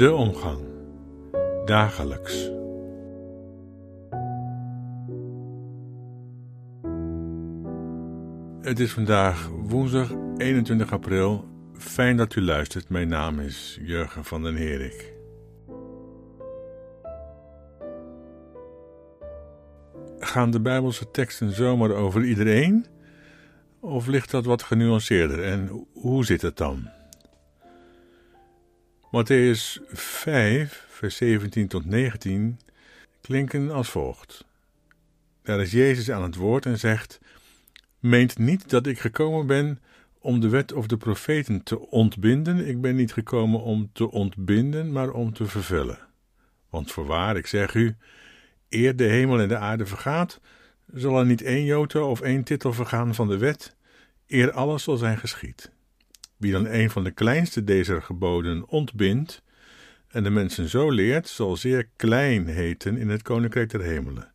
De omgang. Dagelijks. Het is vandaag woensdag 21 april. Fijn dat u luistert. Mijn naam is Jurgen van den Herik. Gaan de Bijbelse teksten zomaar over iedereen? Of ligt dat wat genuanceerder en hoe zit het dan? Matthäus 5, vers 17 tot 19 klinken als volgt. Daar is Jezus aan het woord en zegt: Meent niet dat ik gekomen ben om de wet of de profeten te ontbinden. Ik ben niet gekomen om te ontbinden, maar om te vervullen. Want voorwaar, ik zeg u, eer de hemel en de aarde vergaat, zal er niet één jota of één titel vergaan van de wet, eer alles zal zijn geschied. Wie dan een van de kleinste deze geboden ontbindt en de mensen zo leert, zal zeer klein heten in het koninkrijk der hemelen.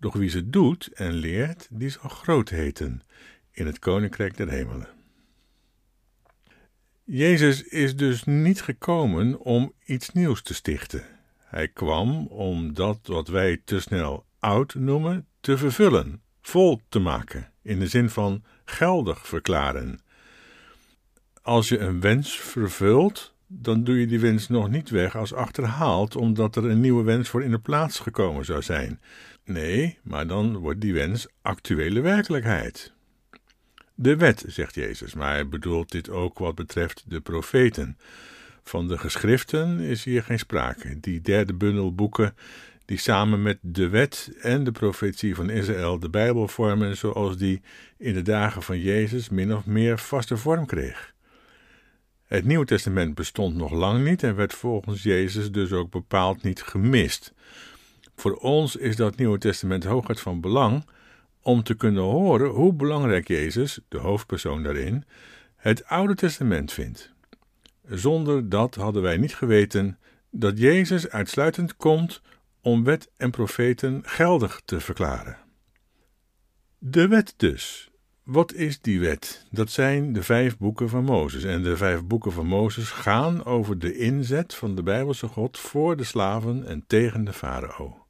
Doch wie ze doet en leert, die zal groot heten in het koninkrijk der hemelen. Jezus is dus niet gekomen om iets nieuws te stichten. Hij kwam om dat wat wij te snel oud noemen te vervullen, vol te maken, in de zin van geldig verklaren. Als je een wens vervult, dan doe je die wens nog niet weg als achterhaald, omdat er een nieuwe wens voor in de plaats gekomen zou zijn. Nee, maar dan wordt die wens actuele werkelijkheid. De wet, zegt Jezus, maar hij bedoelt dit ook wat betreft de profeten. Van de geschriften is hier geen sprake. Die derde bundel boeken die samen met de wet en de profetie van Israël de Bijbel vormen zoals die in de dagen van Jezus min of meer vaste vorm kreeg. Het Nieuwe Testament bestond nog lang niet en werd volgens Jezus dus ook bepaald niet gemist. Voor ons is dat Nieuwe Testament hooguit van belang om te kunnen horen hoe belangrijk Jezus, de hoofdpersoon daarin, het Oude Testament vindt. Zonder dat hadden wij niet geweten dat Jezus uitsluitend komt om wet en profeten geldig te verklaren. De wet dus. Wat is die wet? Dat zijn de vijf boeken van Mozes. En de vijf boeken van Mozes gaan over de inzet van de Bijbelse God voor de slaven en tegen de farao.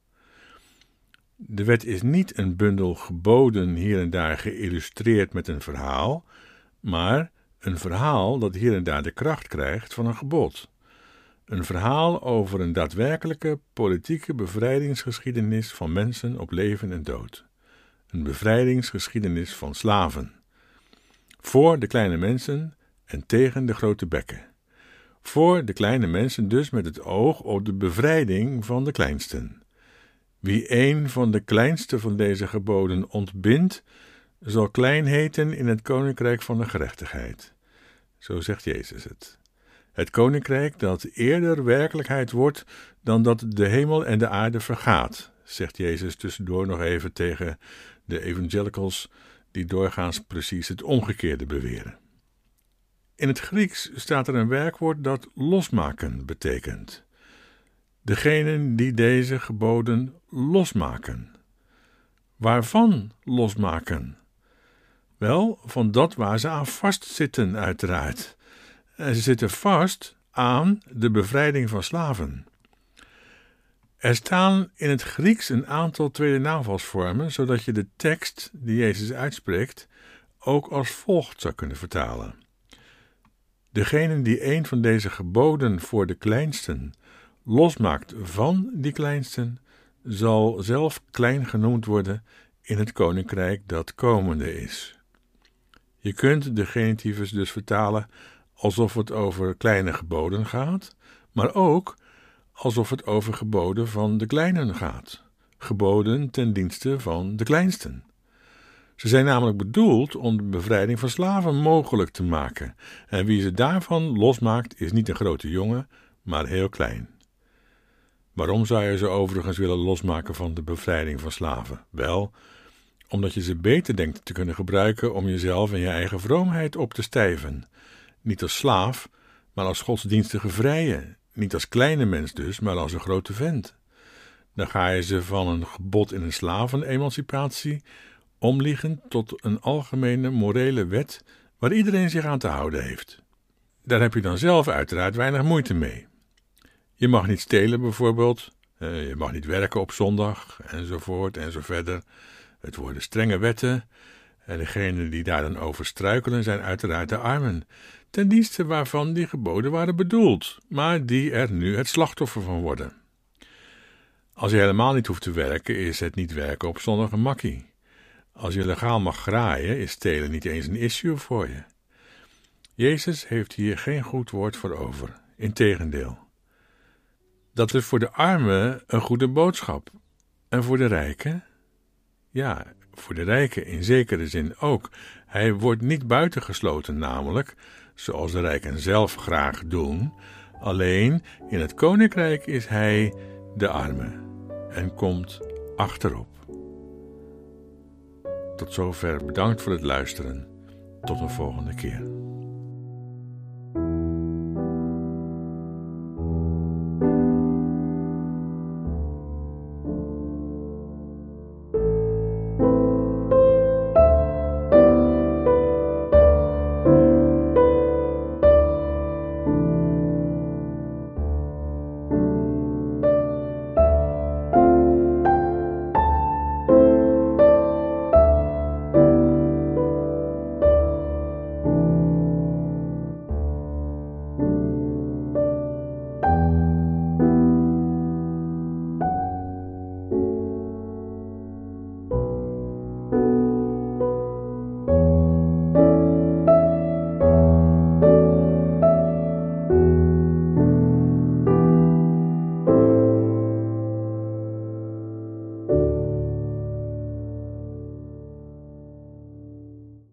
De wet is niet een bundel geboden hier en daar geïllustreerd met een verhaal, maar een verhaal dat hier en daar de kracht krijgt van een gebod. Een verhaal over een daadwerkelijke politieke bevrijdingsgeschiedenis van mensen op leven en dood. Een bevrijdingsgeschiedenis van slaven. Voor de kleine mensen en tegen de grote bekken. Voor de kleine mensen dus met het oog op de bevrijding van de kleinsten. Wie een van de kleinste van deze geboden ontbindt, zal klein heten in het koninkrijk van de gerechtigheid. Zo zegt Jezus het. Het koninkrijk dat eerder werkelijkheid wordt dan dat de hemel en de aarde vergaat, zegt Jezus tussendoor nog even tegen de evangelicals, die doorgaans precies het omgekeerde beweren. In het Grieks staat er een werkwoord dat losmaken betekent. Degenen die deze geboden losmaken. Waarvan losmaken? Wel, van dat waar ze aan vastzitten, uiteraard. En ze zitten vast aan de bevrijding van slaven. Er staan in het Grieks een aantal tweede naamvalsvormen, zodat je de tekst die Jezus uitspreekt ook als volgt zou kunnen vertalen. Degene die een van deze geboden voor de kleinsten losmaakt van die kleinsten, zal zelf klein genoemd worden in het koninkrijk dat komende is. Je kunt de genitivus dus vertalen alsof het over kleine geboden gaat, maar ook alsof het over geboden van de kleinen gaat, geboden ten dienste van de kleinsten. Ze zijn namelijk bedoeld om de bevrijding van slaven mogelijk te maken, en wie ze daarvan losmaakt is niet een grote jongen, maar heel klein. Waarom zou je ze overigens willen losmaken van de bevrijding van slaven? Wel, omdat je ze beter denkt te kunnen gebruiken om jezelf en je eigen vroomheid op te stijven. Niet als slaaf, maar als godsdienstige vrije. Niet als kleine mens dus, maar als een grote vent. Dan ga je ze van een gebod in een slavenemancipatie omliegen tot een algemene morele wet waar iedereen zich aan te houden heeft. Daar heb je dan zelf uiteraard weinig moeite mee. Je mag niet stelen bijvoorbeeld, je mag niet werken op zondag, enzovoort en zo verder. Het worden strenge wetten, en degenen die daar dan over struikelen zijn uiteraard de armen, ten dienste waarvan die geboden waren bedoeld, maar die er nu het slachtoffer van worden. Als je helemaal niet hoeft te werken, is het niet werken op zondag een makkie. Als je legaal mag graaien, is stelen niet eens een issue voor je. Jezus heeft hier geen goed woord voor over, integendeel. Dat is voor de armen een goede boodschap. En voor de rijken? Ja, voor de rijken in zekere zin ook. Hij wordt niet buitengesloten, namelijk, zoals de rijken zelf graag doen. Alleen in het koninkrijk is hij de arme en komt achterop. Tot zover bedankt voor het luisteren. Tot een volgende keer.